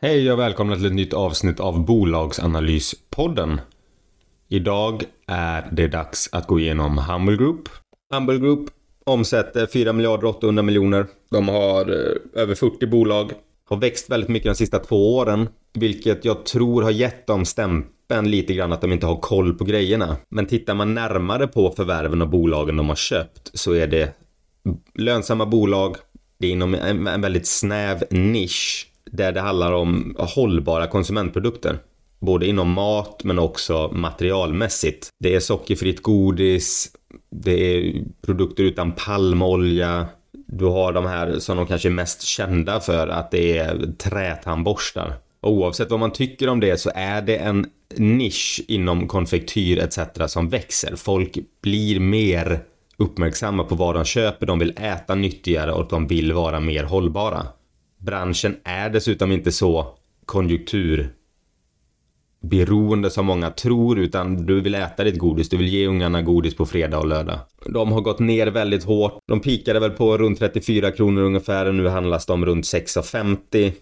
Hej och välkomna till ett nytt avsnitt av Bolagsanalyspodden. Idag är det dags att gå igenom Humble Group. Humble Group omsätter 4 miljarder 800 miljoner. De har eh, över 40 bolag. Har växt väldigt mycket de sista två åren. Vilket jag tror har gett dem stämpeln lite grann att de inte har koll på grejerna. Men tittar man närmare på förvärven och bolagen de har köpt så är det lönsamma bolag. Det är inom en väldigt snäv nisch där det handlar om hållbara konsumentprodukter. Både inom mat men också materialmässigt. Det är sockerfritt godis, det är produkter utan palmolja. Du har de här som de kanske är mest kända för att det är trätandborstar. Oavsett vad man tycker om det så är det en nisch inom konfektyr etc. som växer. Folk blir mer uppmärksamma på vad de köper, de vill äta nyttigare och de vill vara mer hållbara. Branschen är dessutom inte så konjunkturberoende som många tror utan du vill äta ditt godis, du vill ge ungarna godis på fredag och lördag. De har gått ner väldigt hårt. De pikade väl på runt 34 kronor ungefär nu handlas de runt 6,50.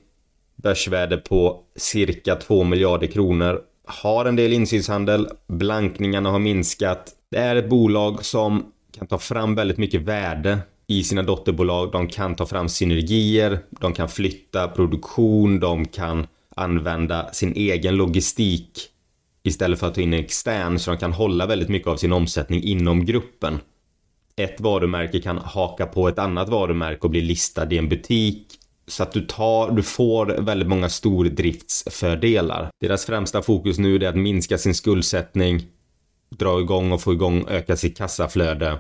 Börsvärde på cirka 2 miljarder kronor. Har en del insynshandel, blankningarna har minskat. Det är ett bolag som kan ta fram väldigt mycket värde i sina dotterbolag. De kan ta fram synergier, de kan flytta produktion, de kan använda sin egen logistik istället för att ta in en extern så de kan hålla väldigt mycket av sin omsättning inom gruppen. Ett varumärke kan haka på ett annat varumärke och bli listad i en butik så att du, tar, du får väldigt många stordriftsfördelar. Deras främsta fokus nu är att minska sin skuldsättning, dra igång och få igång, öka sitt kassaflöde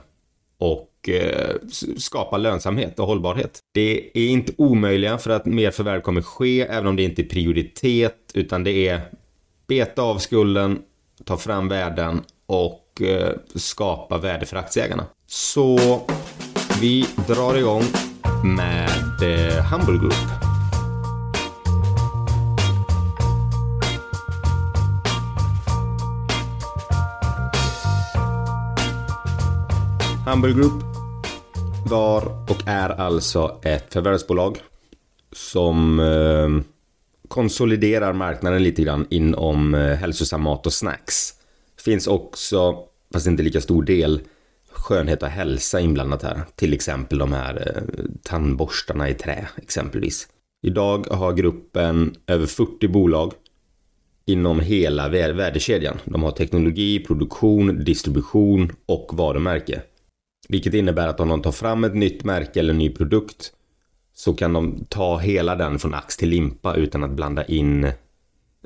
och Eh, skapa lönsamhet och hållbarhet. Det är inte omöjliga för att mer förvärv kommer ske, även om det inte är prioritet, utan det är beta av skulden, ta fram värden och eh, skapa värde för aktieägarna. Så vi drar igång med eh, Humble Group. Humble Group var och är alltså ett förvärvsbolag som eh, konsoliderar marknaden lite grann inom eh, hälsosam mat och snacks. Finns också, fast inte lika stor del, skönhet och hälsa inblandat här. Till exempel de här eh, tandborstarna i trä exempelvis. Idag har gruppen över 40 bolag inom hela värdekedjan. De har teknologi, produktion, distribution och varumärke. Vilket innebär att om de tar fram ett nytt märke eller en ny produkt så kan de ta hela den från ax till limpa utan att blanda in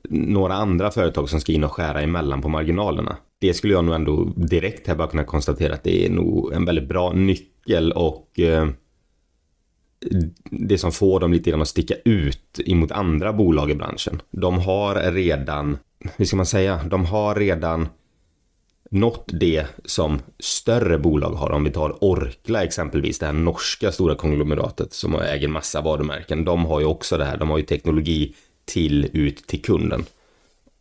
några andra företag som ska in och skära emellan på marginalerna. Det skulle jag nog ändå direkt här bara kunna konstatera att det är nog en väldigt bra nyckel och eh, det som får dem lite grann att sticka ut emot andra bolag i branschen. De har redan, hur ska man säga, de har redan nått det som större bolag har. Om vi tar Orkla exempelvis, det här norska stora konglomeratet som äger massa varumärken. De har ju också det här, de har ju teknologi till ut till kunden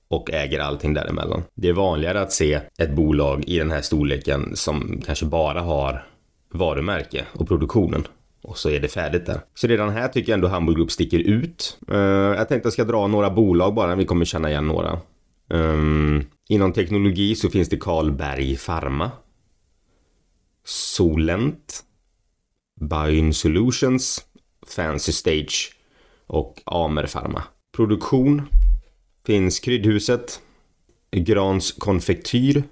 och äger allting däremellan. Det är vanligare att se ett bolag i den här storleken som kanske bara har varumärke och produktionen och så är det färdigt där. Så redan här tycker jag ändå Hamburg Group sticker ut. Uh, jag tänkte att jag ska dra några bolag bara, vi kommer känna igen några. Um, inom teknologi så finns det Karlberg Pharma. Solent. Bion Solutions. Fancy Stage. Och Amer Pharma. Produktion. Finns Kryddhuset. Grans konfektyr.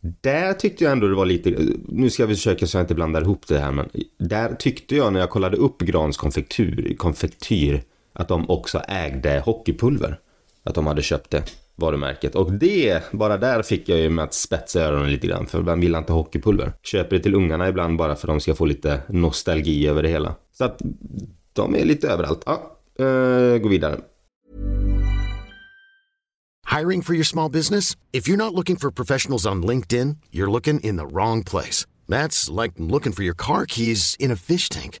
Där tyckte jag ändå det var lite, nu ska jag försöka så jag inte blandar ihop det här men där tyckte jag när jag kollade upp Grans konfektyr, konfektyr att de också ägde hockeypulver. Att de hade köpt det varumärket. Och det, bara där fick jag ju med att spetsa öronen lite grann. För vem vill inte hockeypulver? Köper det till ungarna ibland bara för att de ska få lite nostalgi över det hela. Så att de är lite överallt. Ja, uh, gå vidare. Hiring for your small business? If you're not looking for professionals on LinkedIn, you're looking in the wrong place. That's like looking for your car keys in a fish tank.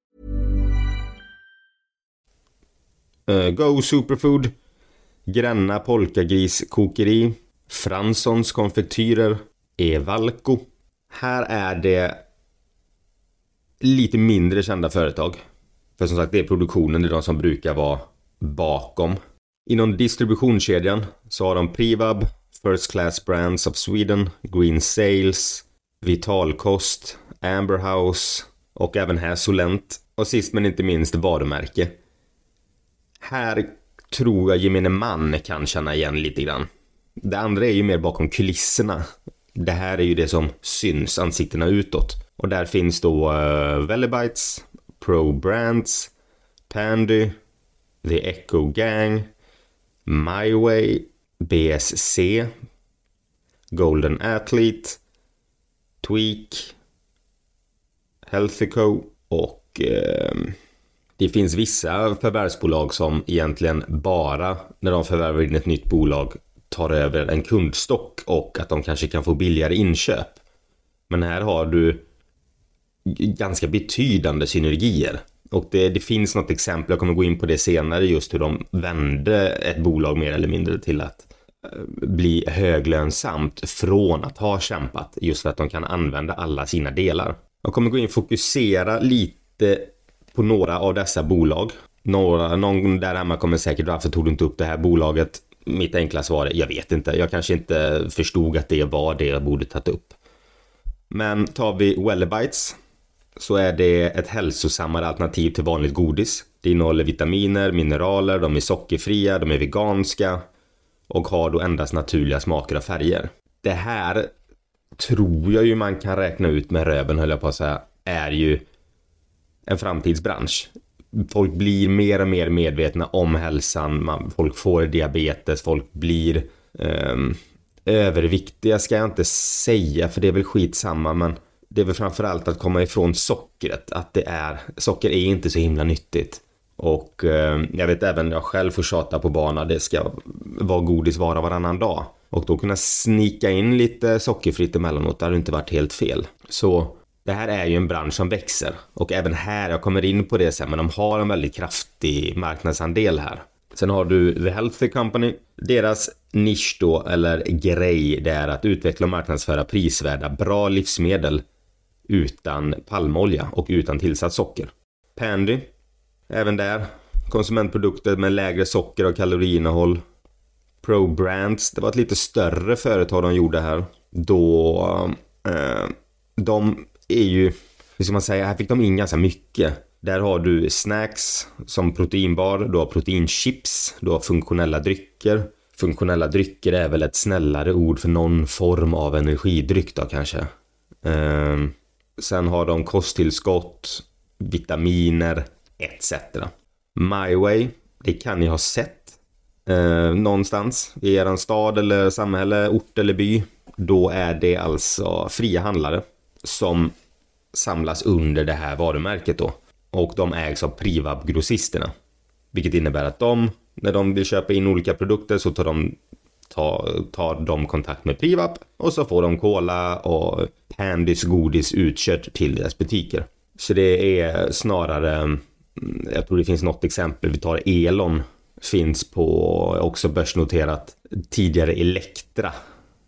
Eh, go Superfood, Gränna Polkagris Kokeri, Franssons Konfektyrer, Evalco. Här är det lite mindre kända företag. För som sagt, det är produktionen, det är de som brukar vara bakom. Inom distributionskedjan så har de Privab, First Class Brands of Sweden, Green Sales, Vitalkost, Amberhouse och även här Solent. Och sist men inte minst varumärke. Här tror jag gemene man kan känna igen lite grann. Det andra är ju mer bakom kulisserna. Det här är ju det som syns ansiktena utåt. Och där finns då eh, uh, Velibites, Pro Brands, Pandy, The Echo Gang, My Way, BSC, Golden Athlete, Tweak, Healthico och uh, det finns vissa förvärvsbolag som egentligen bara när de förvärvar in ett nytt bolag tar över en kundstock och att de kanske kan få billigare inköp. Men här har du ganska betydande synergier. Och det, det finns något exempel, jag kommer gå in på det senare, just hur de vände ett bolag mer eller mindre till att eh, bli höglönsamt från att ha kämpat just för att de kan använda alla sina delar. Jag kommer gå in och fokusera lite på några av dessa bolag. Några, någon där hemma kommer säkert varför tog du inte upp det här bolaget? Mitt enkla svar är jag vet inte. Jag kanske inte förstod att det var det jag borde tagit upp. Men tar vi Wellebites så är det ett hälsosammare alternativ till vanligt godis. Det innehåller vitaminer, mineraler, de är sockerfria, de är veganska och har då endast naturliga smaker och färger. Det här tror jag ju man kan räkna ut med röven höll jag på att säga, är ju en framtidsbransch. Folk blir mer och mer medvetna om hälsan, man, folk får diabetes, folk blir um, överviktiga ska jag inte säga för det är väl skitsamma men det är väl framförallt att komma ifrån sockret, att det är, socker är inte så himla nyttigt. Och eh, jag vet även jag själv får tjata på barnen, det ska vara godis vara varannan dag. Och då kunna snika in lite sockerfritt emellanåt, det hade inte varit helt fel. Så det här är ju en bransch som växer. Och även här, jag kommer in på det sen, men de har en väldigt kraftig marknadsandel här. Sen har du The Healthy Company. Deras nisch då, eller grej, det är att utveckla och marknadsföra prisvärda, bra livsmedel utan palmolja och utan tillsatt socker. Pandy, även där, konsumentprodukter med lägre socker och kaloriinnehåll. Pro Brands, det var ett lite större företag de gjorde här. Då eh, de är ju, hur ska man säga, här fick de in ganska mycket. Där har du snacks som proteinbar, du har proteinchips, du har funktionella drycker. Funktionella drycker är väl ett snällare ord för någon form av energidryck då kanske. Um, sen har de kosttillskott, vitaminer etc. MyWay, det kan ni ha sett eh, någonstans i er stad eller samhälle, ort eller by. Då är det alltså fria handlare som samlas under det här varumärket då. Och de ägs av Privab-grossisterna. Vilket innebär att de, när de vill köpa in olika produkter så tar de, tar, tar de kontakt med Privab och så får de cola och Pandys godis utkört till deras butiker. Så det är snarare, mm, jag tror det finns något exempel, vi tar Elon finns på, också börsnoterat, tidigare Elektra,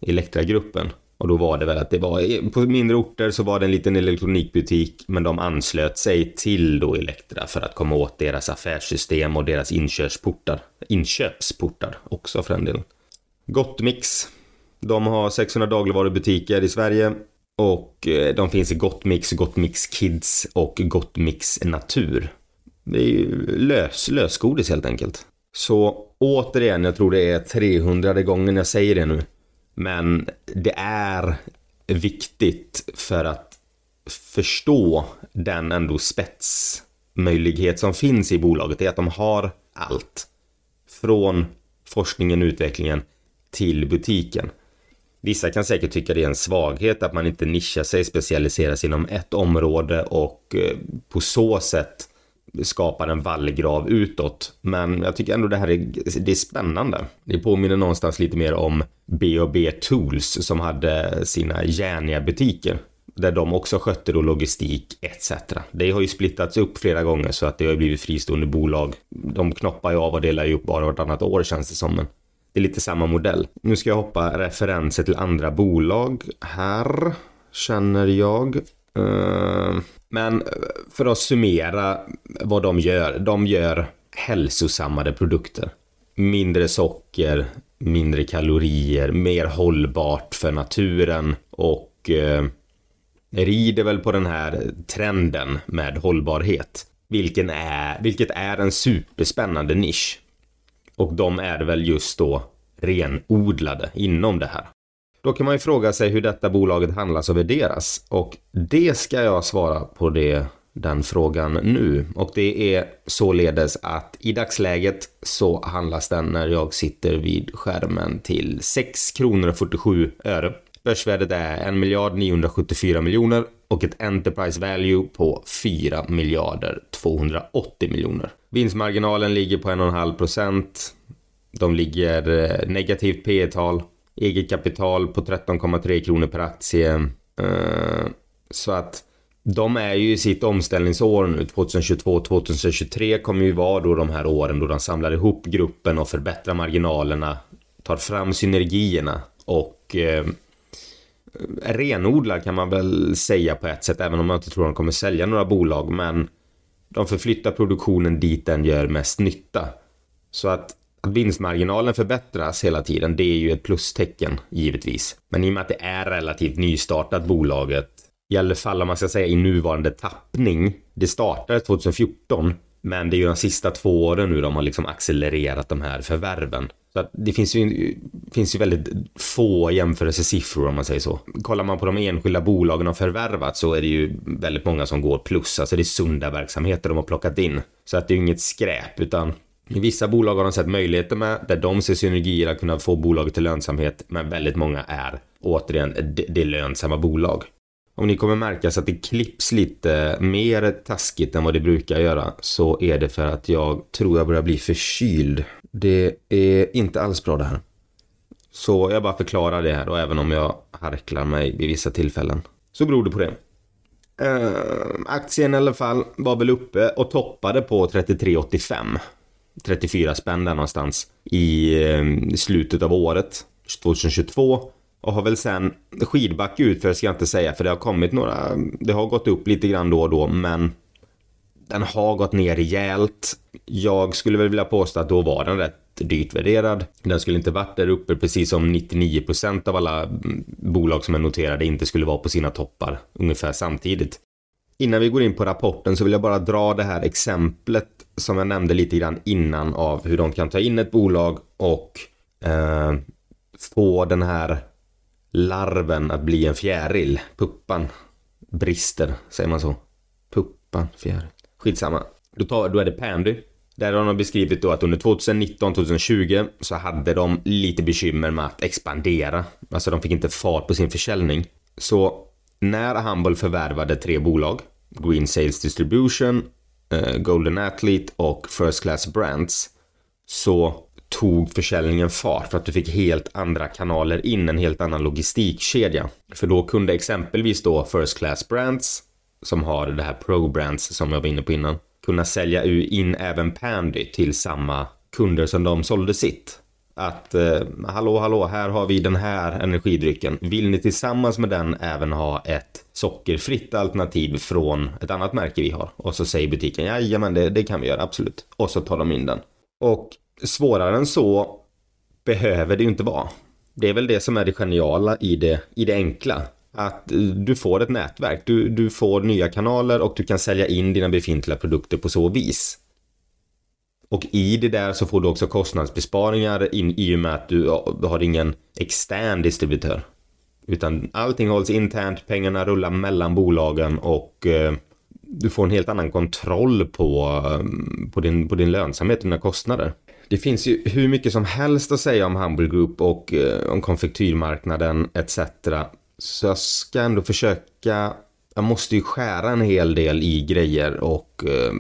Elektra-gruppen. Och då var det väl att det var, på mindre orter så var det en liten elektronikbutik, men de anslöt sig till då Elektra för att komma åt deras affärssystem och deras inkörsportar Inköpsportar också för en del. Gottmix. De har 600 dagligvarubutiker i Sverige och eh, de finns i Gottmix, Gottmix Kids och Gottmix Natur. Det är ju lös, lösgodis helt enkelt. Så återigen, jag tror det är 300 gången jag säger det nu. Men det är viktigt för att förstå den ändå spetsmöjlighet som finns i bolaget. Det är att de har allt. Från forskningen och utvecklingen till butiken. Vissa kan säkert tycka det är en svaghet att man inte nischar sig, specialiserar sig inom ett område och eh, på så sätt skapar en vallgrav utåt. Men jag tycker ändå det här är, det är spännande. Det påminner någonstans lite mer om B&B Tools som hade sina järniga butiker. Där de också skötte då logistik etc. Det har ju splittats upp flera gånger så att det har blivit fristående bolag. De knoppar ju av och delar ju upp bara vartannat år känns det som. Men det är lite samma modell. Nu ska jag hoppa referenser till andra bolag här. Känner jag. Eh, Men eh, för att summera vad de gör. De gör hälsosammare produkter. Mindre socker, mindre kalorier, mer hållbart för naturen och eh, rider väl på den här trenden med hållbarhet. Vilken är, vilket är en superspännande nisch. Och de är väl just då renodlade inom det här. Då kan man ju fråga sig hur detta bolaget handlas och värderas och det ska jag svara på det, den frågan nu och det är således att i dagsläget så handlas den när jag sitter vid skärmen till 6 kronor och 47 öre. Börsvärdet är 1 miljard 974 miljoner och ett Enterprise Value på 4 miljarder 280 miljoner. Vinstmarginalen ligger på 1,5 procent. De ligger eh, negativt P tal Eget kapital på 13,3 kronor per aktie. Eh, så att de är ju i sitt omställningsår nu. 2022-2023 kommer ju vara då de här åren då de samlar ihop gruppen och förbättrar marginalerna. Tar fram synergierna och eh, renodlar kan man väl säga på ett sätt, även om man inte tror de kommer sälja några bolag. Men de förflyttar produktionen dit den gör mest nytta. Så att vinstmarginalen förbättras hela tiden, det är ju ett plustecken givetvis. Men i och med att det är relativt nystartat bolaget, i alla fall om man ska säga i nuvarande tappning, det startade 2014, men det är ju de sista två åren nu de har liksom accelererat de här förvärven. Så att det finns ju, finns ju väldigt få jämförelsesiffror om man säger så. Kollar man på de enskilda bolagen har förvärvat så är det ju väldigt många som går plus. Alltså det är sunda verksamheter de har plockat in. Så att det är ju inget skräp utan i vissa bolag har de sett möjligheter med, där de ser synergier att kunna få bolaget till lönsamhet, men väldigt många är återigen det är lönsamma bolag. Om ni kommer märka så att det klipps lite mer taskigt än vad det brukar göra så är det för att jag tror jag börjar bli förkyld. Det är inte alls bra det här. Så jag bara förklarar det här då, även om jag harklar mig vid vissa tillfällen. Så beror det på det. Uh, aktien i alla fall var väl uppe och toppade på 33,85. 34 spänn där någonstans i eh, slutet av året 2022 och har väl sen skidback ut för ska jag inte säga för det har kommit några, det har gått upp lite grann då och då men den har gått ner rejält. Jag skulle väl vilja påstå att då var den rätt dyrt värderad. Den skulle inte varit där uppe precis som 99% av alla bolag som är noterade inte skulle vara på sina toppar ungefär samtidigt. Innan vi går in på rapporten så vill jag bara dra det här exemplet som jag nämnde lite grann innan av hur de kan ta in ett bolag och eh, få den här larven att bli en fjäril. Puppan brister, säger man så? Puppan, fjäril. Skitsamma. Då, tar, då är det Pandy. Där har de beskrivit då att under 2019-2020 så hade de lite bekymmer med att expandera. Alltså de fick inte fart på sin försäljning. Så när Humble förvärvade tre bolag, Green Sales Distribution, eh, Golden Athlete och First Class Brands, så tog försäljningen fart för att du fick helt andra kanaler in, en helt annan logistikkedja. För då kunde exempelvis då First Class Brands, som har det här Pro Brands som jag var inne på innan, kunna sälja in även Pandy till samma kunder som de sålde sitt. Att eh, hallå, hallå, här har vi den här energidrycken. Vill ni tillsammans med den även ha ett sockerfritt alternativ från ett annat märke vi har? Och så säger butiken, jajamän, det, det kan vi göra, absolut. Och så tar de in den. Och svårare än så behöver det ju inte vara. Det är väl det som är det geniala i det, i det enkla. Att eh, du får ett nätverk, du, du får nya kanaler och du kan sälja in dina befintliga produkter på så vis. Och i det där så får du också kostnadsbesparingar in, i och med att du, har ingen extern distributör. Utan allting hålls internt, pengarna rullar mellan bolagen och eh, du får en helt annan kontroll på, eh, på, din, på din lönsamhet och dina kostnader. Det finns ju hur mycket som helst att säga om Humble Group och eh, om konfektyrmarknaden etc. Så jag ska ändå försöka, jag måste ju skära en hel del i grejer och eh,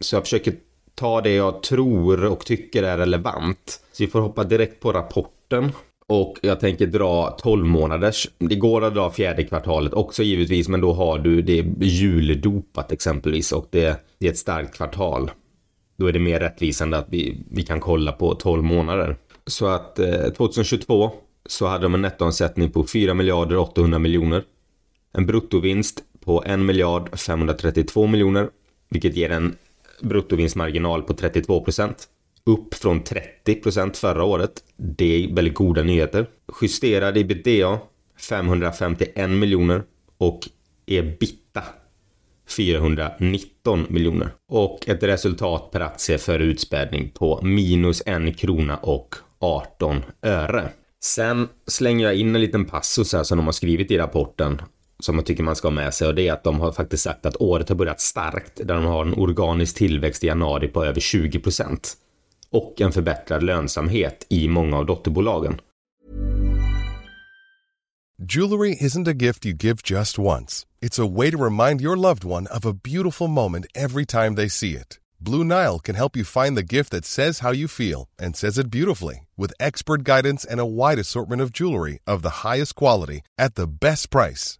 så jag försöker ta det jag tror och tycker är relevant. Så vi får hoppa direkt på rapporten. Och jag tänker dra 12 månaders. Det går att dra fjärde kvartalet också givetvis, men då har du det juldopat exempelvis och det, det är ett starkt kvartal. Då är det mer rättvisande att vi, vi kan kolla på 12 månader. Så att eh, 2022 så hade de en nettoomsättning på 4 miljarder 800 miljoner. En bruttovinst på 1 miljard 532 miljoner, vilket ger en bruttovinstmarginal på 32 procent. Upp från 30 procent förra året. Det är väldigt goda nyheter. Justerad ebitda 551 miljoner och ebitda 419 miljoner. Och ett resultat per aktie för utspädning på minus en krona och 18 öre. Sen slänger jag in en liten passus här som de har skrivit i rapporten som jag tycker man ska ha med sig och det är att de har faktiskt sagt att året har börjat starkt där de har en organisk tillväxt i januari på över 20 procent och en förbättrad lönsamhet i många av dotterbolagen. Jewelry isn't a gift you give just once. It's a way to remind your loved one of a beautiful moment every time they see it. Blue Nile can help you find the gift that says how you feel and says it beautifully with expert guidance and a wide assortment of jewelry of the highest quality at the best price.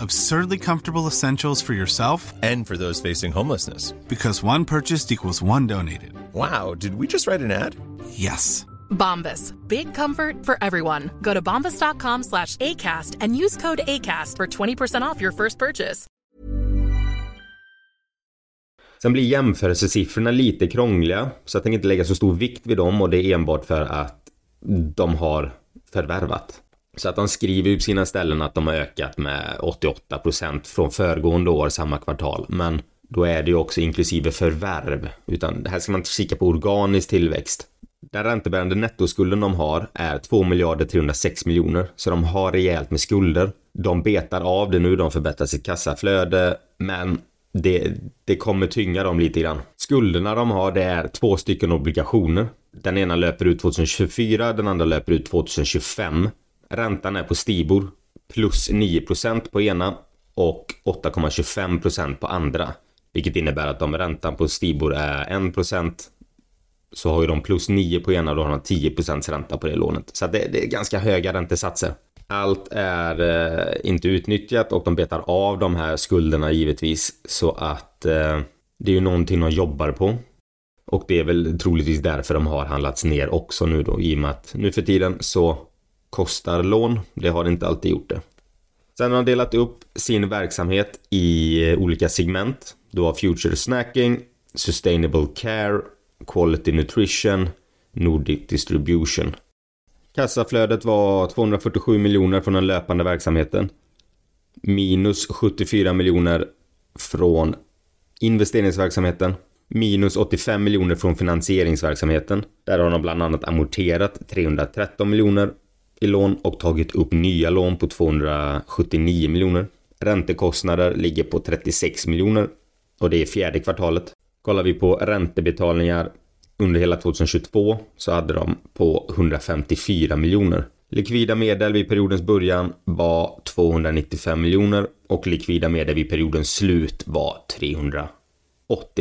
Absurdly comfortable essentials for yourself And for those facing homelessness. because one purchased equals one donated. Wow, did we just write an ad? Yes. Bombas. Big comfort for everyone. Go to bombas.com slash ACAST and use code ACAST for 20% off your first purchase. Sen blir jämförelsesiffrorna lite krångliga så jag tänker inte lägga så stor vikt vid dem och det är enbart för att de har förvärvat. Så att de skriver ju på sina ställen att de har ökat med 88% från föregående år samma kvartal. Men då är det ju också inklusive förvärv. Utan här ska man kika på organisk tillväxt. Den räntebärande nettoskulden de har är 2 miljarder 306 miljoner. Så de har rejält med skulder. De betar av det nu, de förbättrar sitt kassaflöde. Men det, det kommer tynga dem lite grann. Skulderna de har det är två stycken obligationer. Den ena löper ut 2024, den andra löper ut 2025. Räntan är på Stibor plus 9% på ena och 8,25% på andra. Vilket innebär att om räntan på Stibor är 1% så har ju de plus 9 på ena och då har de 10% ränta på det lånet. Så det, det är ganska höga räntesatser. Allt är eh, inte utnyttjat och de betar av de här skulderna givetvis så att eh, det är ju någonting de jobbar på. Och det är väl troligtvis därför de har handlats ner också nu då i och med att nu för tiden så kostar lån. Det har inte alltid gjort det. Sen har de delat upp sin verksamhet i olika segment. Du har Future Snacking, Sustainable Care, Quality Nutrition, Nordic Distribution. Kassaflödet var 247 miljoner från den löpande verksamheten. Minus 74 miljoner från investeringsverksamheten. Minus 85 miljoner från finansieringsverksamheten. Där har de bland annat amorterat 313 miljoner i lån och tagit upp nya lån på 279 miljoner. Räntekostnader ligger på 36 miljoner och det är fjärde kvartalet. Kollar vi på räntebetalningar under hela 2022 så hade de på 154 miljoner. Likvida medel vid periodens början var 295 miljoner och likvida medel vid periodens slut var 380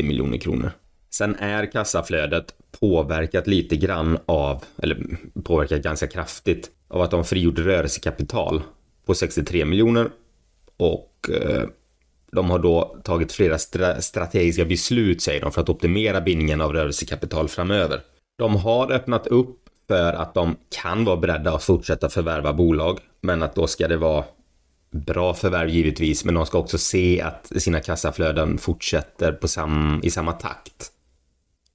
miljoner kronor. Sen är kassaflödet påverkat lite grann av, eller påverkat ganska kraftigt av att de frigjorde rörelsekapital på 63 miljoner och eh, de har då tagit flera stra strategiska beslut, säger de, för att optimera bindningen av rörelsekapital framöver. De har öppnat upp för att de kan vara beredda att fortsätta förvärva bolag, men att då ska det vara bra förvärv givetvis, men de ska också se att sina kassaflöden fortsätter på sam i samma takt.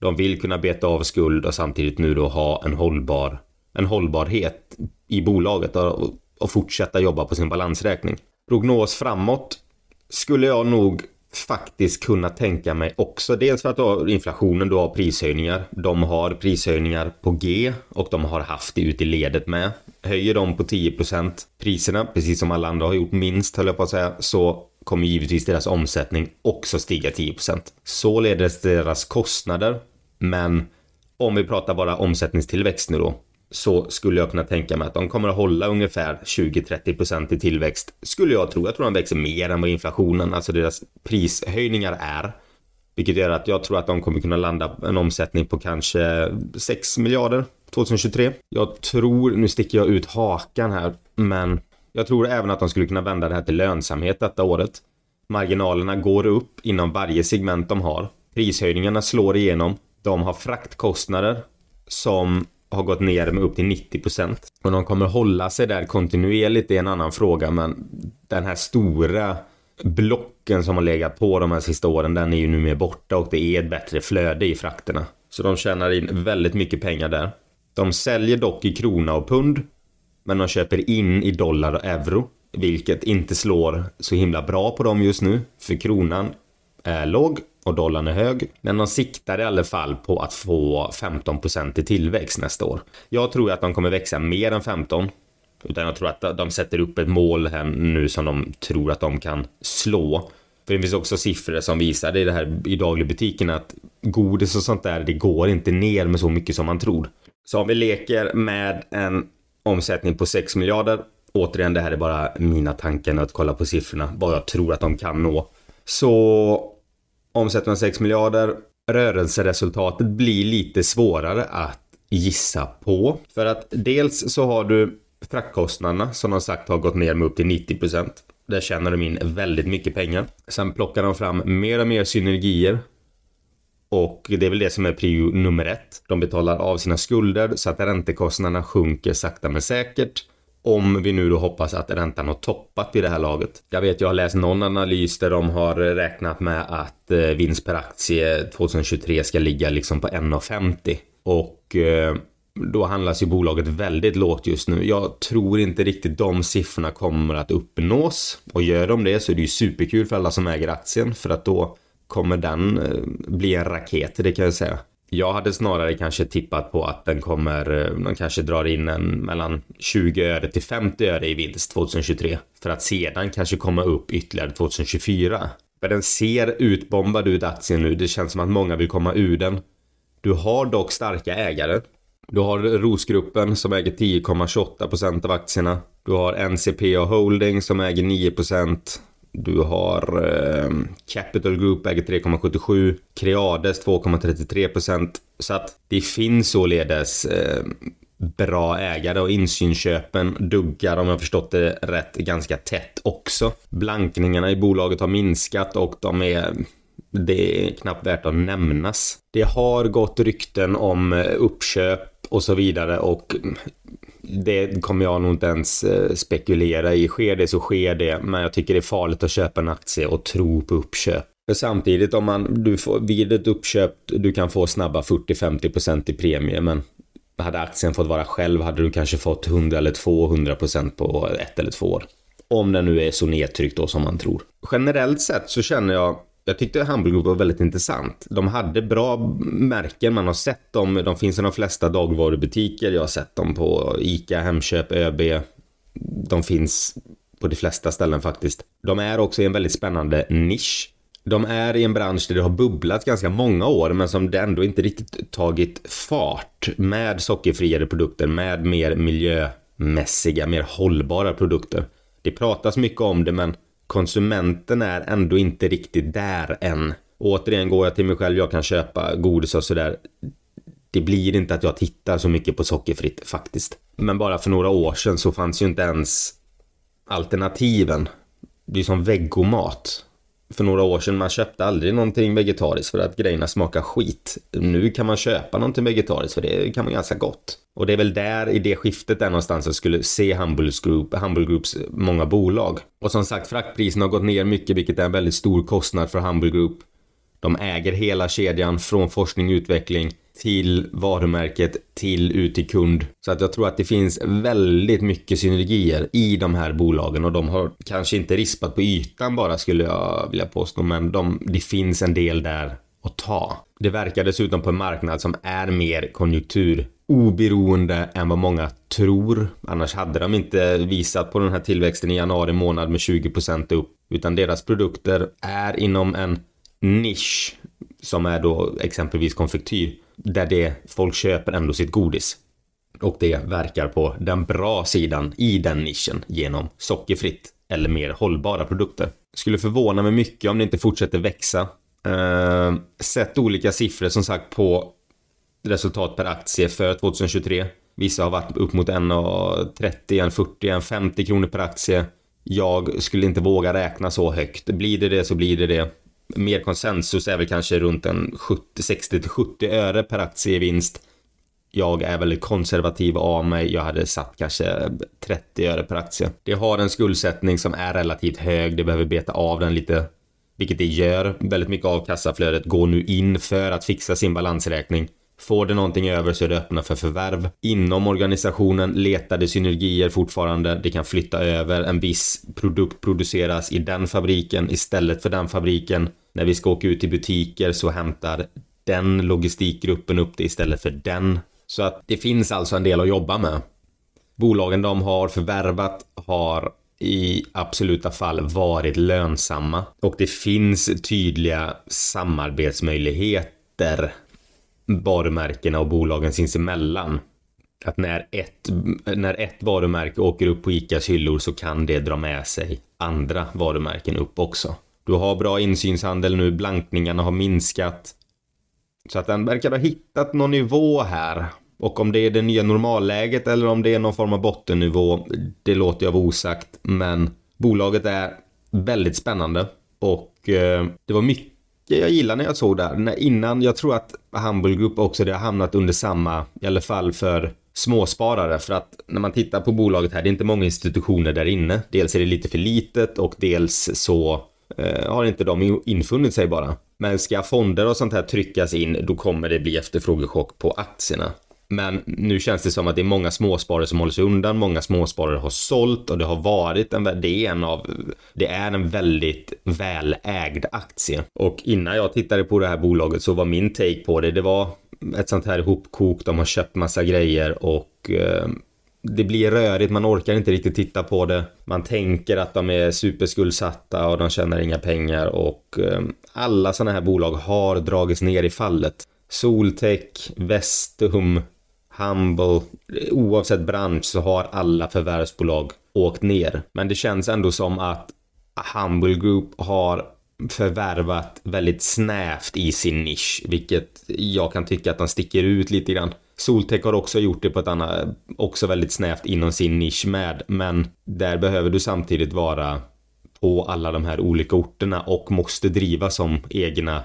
De vill kunna beta av skuld och samtidigt nu då ha en hållbar en hållbarhet i bolaget och, och fortsätta jobba på sin balansräkning. Prognos framåt skulle jag nog faktiskt kunna tänka mig också. Dels för att då inflationen då har prishöjningar. De har prishöjningar på G och de har haft det ut i ledet med. Höjer de på 10% priserna, precis som alla andra har gjort minst höll jag på att säga, så kommer givetvis deras omsättning också stiga 10%. Således deras kostnader. Men om vi pratar bara omsättningstillväxt nu då, så skulle jag kunna tänka mig att de kommer att hålla ungefär 20-30% i tillväxt. Skulle jag tro. Jag tror de växer mer än vad inflationen, alltså deras prishöjningar är. Vilket gör att jag tror att de kommer kunna landa en omsättning på kanske 6 miljarder 2023. Jag tror, nu sticker jag ut hakan här, men jag tror även att de skulle kunna vända det här till lönsamhet detta året. Marginalerna går upp inom varje segment de har. Prishöjningarna slår igenom. De har fraktkostnader som har gått ner med upp till 90%. Och de kommer hålla sig där kontinuerligt, det är en annan fråga, men den här stora blocken som har legat på de här sista åren, den är ju nu mer borta och det är ett bättre flöde i frakterna. Så de tjänar in väldigt mycket pengar där. De säljer dock i krona och pund, men de köper in i dollar och euro, vilket inte slår så himla bra på dem just nu, för kronan är låg och dollarn är hög. Men de siktar i alla fall på att få 15% i tillväxt nästa år. Jag tror att de kommer växa mer än 15. Utan jag tror att de sätter upp ett mål här nu som de tror att de kan slå. För det finns också siffror som visar det, det här i dagligbutiken att godis och sånt där, det går inte ner med så mycket som man tror. Så om vi leker med en omsättning på 6 miljarder. Återigen, det här är bara mina tankar att kolla på siffrorna, vad jag tror att de kan nå. Så omsätter man 6 miljarder. Rörelseresultatet blir lite svårare att gissa på. För att dels så har du fraktkostnaderna som de sagt har gått ner med upp till 90%. Där tjänar de in väldigt mycket pengar. Sen plockar de fram mer och mer synergier. Och det är väl det som är prio nummer ett. De betalar av sina skulder så att räntekostnaderna sjunker sakta men säkert. Om vi nu då hoppas att räntan har toppat vid det här laget. Jag vet, jag har läst någon analys där de har räknat med att eh, vinst per aktie 2023 ska ligga liksom på 1,50. Och eh, då handlas ju bolaget väldigt lågt just nu. Jag tror inte riktigt de siffrorna kommer att uppnås. Och gör de det så är det ju superkul för alla som äger aktien för att då kommer den eh, bli en raket, det kan jag säga. Jag hade snarare kanske tippat på att den kommer, eh, man kanske drar in en mellan 20 öre till 50 öre i vinst 2023. För att sedan kanske komma upp ytterligare 2024. För den ser utbombad ut aktien nu. Det känns som att många vill komma ur den. Du har dock starka ägare. Du har Rosgruppen som äger 10,28% av aktierna. Du har NCP och Holding som äger 9%. Du har eh, Capital Group äger 3,77. Creades 2,33%. Så att det finns således eh, bra ägare och insynsköpen duggar om jag förstått det rätt ganska tätt också. Blankningarna i bolaget har minskat och de är det är knappt värt att nämnas. Det har gått rykten om eh, uppköp och så vidare och mm, det kommer jag nog inte ens eh, spekulera i. Sker det så sker det, men jag tycker det är farligt att köpa en aktie och tro på uppköp. För samtidigt om man, du får, vid ett uppköp, du kan få snabba 40-50% i premie, men Hade aktien fått vara själv hade du kanske fått 100 eller 200% på ett eller två år. Om den nu är så nedtryckt då som man tror. Generellt sett så känner jag jag tyckte Humble Group var väldigt intressant. De hade bra märken, man har sett dem, de finns i de flesta dagvarubutiker, jag har sett dem på ICA, Hemköp, ÖB. De finns på de flesta ställen faktiskt. De är också i en väldigt spännande nisch. De är i en bransch där det har bubblat ganska många år men som det ändå inte riktigt tagit fart med sockerfriare produkter, med mer miljömässiga, mer hållbara produkter. Det pratas mycket om det men konsumenten är ändå inte riktigt där än. återigen går jag till mig själv, jag kan köpa godis och sådär. Det blir inte att jag tittar så mycket på sockerfritt faktiskt. Men bara för några år sedan så fanns ju inte ens alternativen. Det är som vegomat. För några år sedan man köpte aldrig någonting vegetariskt för att grejerna smakar skit. Nu kan man köpa någonting vegetariskt för det kan vara ganska gott. Och det är väl där i det skiftet där någonstans jag skulle se Humble, Group, Humble Groups många bolag. Och som sagt fraktpriserna har gått ner mycket vilket är en väldigt stor kostnad för Humble Group. De äger hela kedjan från forskning och utveckling till varumärket till ut till kund. Så att jag tror att det finns väldigt mycket synergier i de här bolagen och de har kanske inte rispat på ytan bara skulle jag vilja påstå men de, det finns en del där att ta. Det verkar dessutom på en marknad som är mer konjunktur oberoende än vad många tror. Annars hade de inte visat på den här tillväxten i januari månad med 20% upp. Utan deras produkter är inom en nisch som är då exempelvis konfektyr där det folk köper ändå sitt godis. Och det verkar på den bra sidan i den nischen genom sockerfritt eller mer hållbara produkter. Skulle förvåna mig mycket om det inte fortsätter växa. Eh, sett olika siffror som sagt på resultat per aktie för 2023. Vissa har varit upp mot 1,30, 1,40, 1,50 kronor per aktie. Jag skulle inte våga räkna så högt. Blir det det så blir det det mer konsensus är väl kanske runt en 60-70 öre per aktie i vinst. Jag är väldigt konservativ av mig. Jag hade satt kanske 30 öre per aktie. Det har en skuldsättning som är relativt hög. Det behöver beta av den lite, vilket det gör. Väldigt mycket av kassaflödet går nu in för att fixa sin balansräkning. Får det någonting över så är det öppna för förvärv. Inom organisationen letar det synergier fortfarande. Det kan flytta över en viss produkt produceras i den fabriken istället för den fabriken. När vi ska åka ut till butiker så hämtar den logistikgruppen upp det istället för den. Så att det finns alltså en del att jobba med. Bolagen de har förvärvat har i absoluta fall varit lönsamma och det finns tydliga samarbetsmöjligheter varumärkena och bolagen sinsemellan. Att när ett, när ett varumärke åker upp på ICAs hyllor så kan det dra med sig andra varumärken upp också. Du har bra insynshandel nu, blankningarna har minskat. Så att den verkar ha hittat någon nivå här. Och om det är det nya normalläget eller om det är någon form av bottennivå, det låter jag vara osagt. Men bolaget är väldigt spännande och eh, det var mycket jag gillar när jag såg det här. Innan, jag tror att Humble Group också det har hamnat under samma, i alla fall för småsparare för att när man tittar på bolaget här, det är inte många institutioner där inne. Dels är det lite för litet och dels så Eh, har inte de infunnit sig bara. Men ska fonder och sånt här tryckas in, då kommer det bli efterfrågechock på aktierna. Men nu känns det som att det är många småsparare som håller sig undan, många småsparare har sålt och det har varit en, det är en av, det är en väldigt välägd aktie. Och innan jag tittade på det här bolaget så var min take på det, det var ett sånt här hopkok, de har köpt massa grejer och eh, det blir rörigt, man orkar inte riktigt titta på det. Man tänker att de är superskuldsatta och de tjänar inga pengar och eh, alla sådana här bolag har dragits ner i fallet. Soltech, Vestum, Humble, oavsett bransch så har alla förvärvsbolag åkt ner. Men det känns ändå som att Humble Group har förvärvat väldigt snävt i sin nisch, vilket jag kan tycka att de sticker ut lite grann. Soltech har också gjort det på ett annat, också väldigt snävt inom sin nisch med, men där behöver du samtidigt vara på alla de här olika orterna och måste driva som egna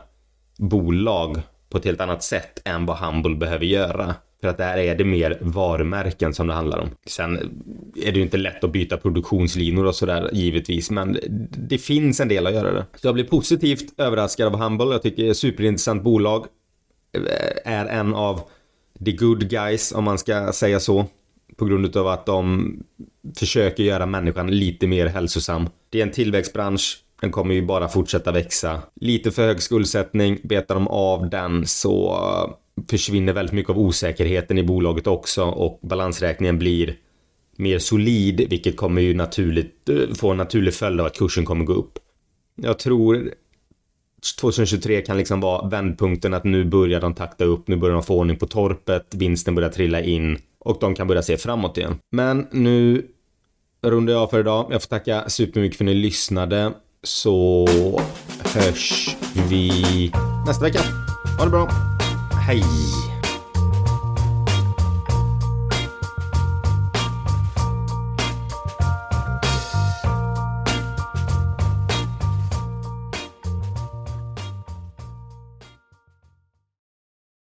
bolag på ett helt annat sätt än vad Humble behöver göra. För att där är det mer varumärken som det handlar om. Sen är det ju inte lätt att byta produktionslinor och sådär givetvis, men det finns en del att göra det. Så jag blir positivt överraskad av Humble. Jag tycker det är ett superintressant bolag. Är en av the good guys om man ska säga så. På grund av att de försöker göra människan lite mer hälsosam. Det är en tillväxtbransch. Den kommer ju bara fortsätta växa. Lite för hög skuldsättning. Betar de av den så försvinner väldigt mycket av osäkerheten i bolaget också och balansräkningen blir mer solid, vilket kommer ju naturligt eh, få en naturlig följd av att kursen kommer gå upp. Jag tror 2023 kan liksom vara vändpunkten att nu börjar de takta upp, nu börjar de få ordning på torpet, vinsten börjar trilla in och de kan börja se framåt igen. Men nu rundar jag av för idag. Jag får tacka supermycket för att ni lyssnade så hörs vi nästa vecka. Ha det bra. Hej!